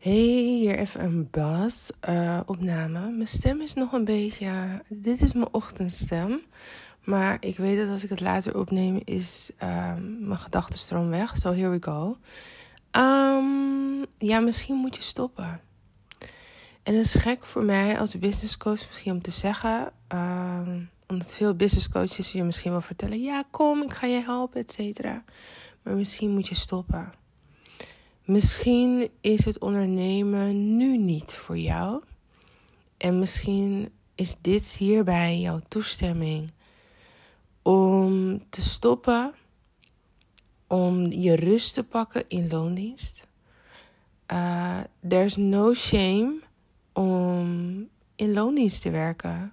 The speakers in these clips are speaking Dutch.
Hey, hier even een bas uh, opname. Mijn stem is nog een beetje. Dit is mijn ochtendstem. Maar ik weet dat als ik het later opneem, is uh, mijn gedachtenstroom weg. So here we go. Um, ja, misschien moet je stoppen. En dat is gek voor mij als business coach misschien om te zeggen. Um, omdat veel business coaches je misschien wel vertellen: ja, kom, ik ga je helpen, et cetera. Maar misschien moet je stoppen. Misschien is het ondernemen nu niet voor jou. En misschien is dit hierbij jouw toestemming om te stoppen, om je rust te pakken in loondienst. Uh, there's no shame om in loondienst te werken.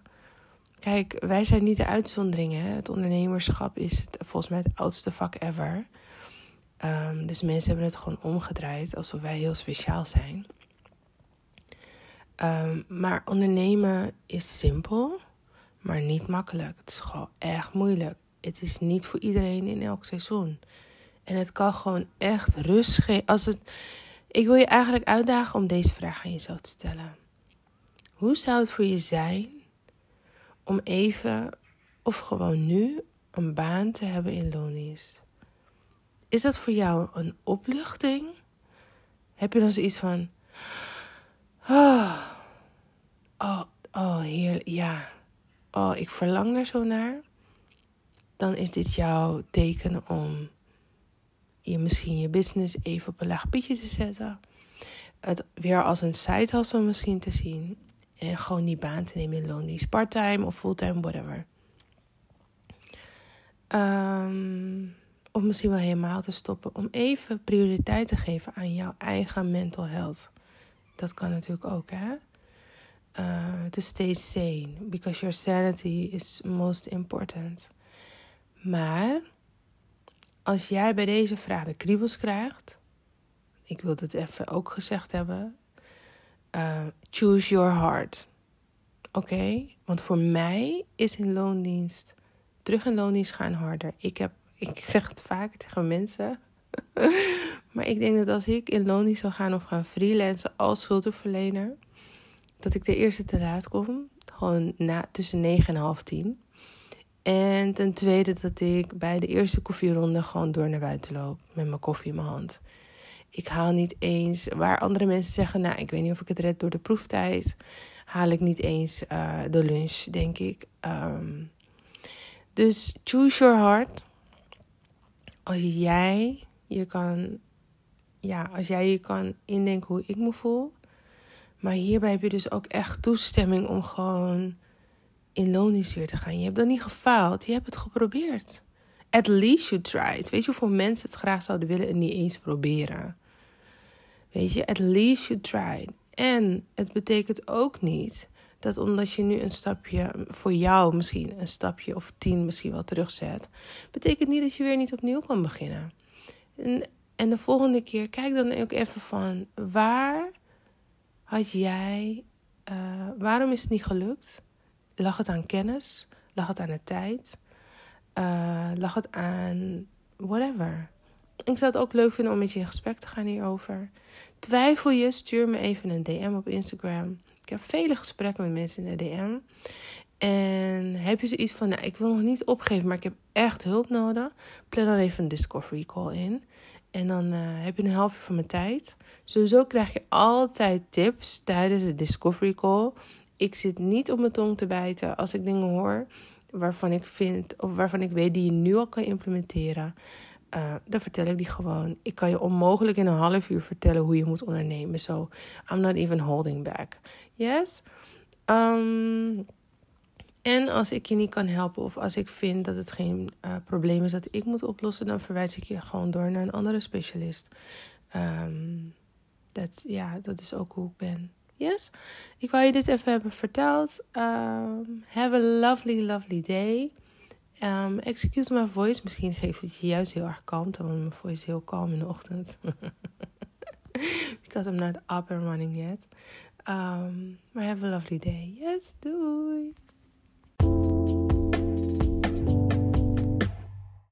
Kijk, wij zijn niet de uitzonderingen. Het ondernemerschap is volgens mij het oudste vak ever. Um, dus mensen hebben het gewoon omgedraaid alsof wij heel speciaal zijn. Um, maar ondernemen is simpel, maar niet makkelijk. Het is gewoon echt moeilijk. Het is niet voor iedereen in elk seizoen. En het kan gewoon echt rust geven. Als het, ik wil je eigenlijk uitdagen om deze vraag aan jezelf te stellen. Hoe zou het voor je zijn om even of gewoon nu een baan te hebben in loondienst? Is dat voor jou een opluchting? Heb je dan zoiets van. Oh, oh, oh heerlijk. Ja. Oh, ik verlang er zo naar. Dan is dit jouw teken om je misschien je business even op een laag pitje te zetten. Het weer als een side hustle misschien te zien. En gewoon die baan te nemen in loondienst. Parttime of fulltime, whatever. Um, of misschien wel helemaal te stoppen. Om even prioriteit te geven aan jouw eigen mental health. Dat kan natuurlijk ook, hè? Uh, to stay sane. Because your sanity is most important. Maar als jij bij deze vraag de kriebels krijgt. Ik wil het even ook gezegd hebben. Uh, choose your heart. Oké? Want voor mij is in loondienst. Terug in loondienst gaan harder. Ik heb ik zeg het vaak tegen mensen. maar ik denk dat als ik in loondienst zou gaan of gaan freelancen als schuldverlener, dat ik de eerste te laat kom. Gewoon na, tussen 9 en half 10. En ten tweede dat ik bij de eerste koffieronde gewoon door naar buiten loop met mijn koffie in mijn hand. Ik haal niet eens, waar andere mensen zeggen, nou ik weet niet of ik het red door de proeftijd, haal ik niet eens uh, de lunch, denk ik. Um, dus choose your heart als jij je kan, ja, als jij je kan indenken hoe ik me voel. Maar hierbij heb je dus ook echt toestemming om gewoon in loondienst weer te gaan. Je hebt dat niet gefaald, je hebt het geprobeerd. At least you tried. Weet je hoeveel mensen het graag zouden willen en niet eens proberen? Weet je, at least you tried. En het betekent ook niet dat omdat je nu een stapje voor jou misschien een stapje of tien misschien wel terugzet, betekent niet dat je weer niet opnieuw kan beginnen. En, en de volgende keer kijk dan ook even van waar had jij, uh, waarom is het niet gelukt? Lag het aan kennis? Lag het aan de tijd? Uh, lag het aan whatever? Ik zou het ook leuk vinden om met je in gesprek te gaan hierover. Twijfel je, stuur me even een DM op Instagram. Ik heb vele gesprekken met mensen in de DM. En heb je zoiets van, nou, ik wil nog niet opgeven, maar ik heb echt hulp nodig. Plan dan even een Discovery call in. En dan uh, heb je een half uur van mijn tijd. Sowieso krijg je altijd tips tijdens de Discovery call. Ik zit niet op mijn tong te bijten als ik dingen hoor waarvan ik vind of waarvan ik weet die je nu al kan implementeren. Uh, dan vertel ik die gewoon. Ik kan je onmogelijk in een half uur vertellen hoe je moet ondernemen. So I'm not even holding back. Yes? Um, en als ik je niet kan helpen of als ik vind dat het geen uh, probleem is dat ik moet oplossen, dan verwijs ik je gewoon door naar een andere specialist. Dat, ja, dat is ook hoe ik ben. Yes? Ik wou je dit even hebben verteld. Um, have a lovely, lovely day. Um, excuse my voice. Misschien geeft het je juist heel erg kalmte, want mijn voice is heel kalm in de ochtend. Because I'm not up and running yet. Um, but have a lovely day. Yes, doei.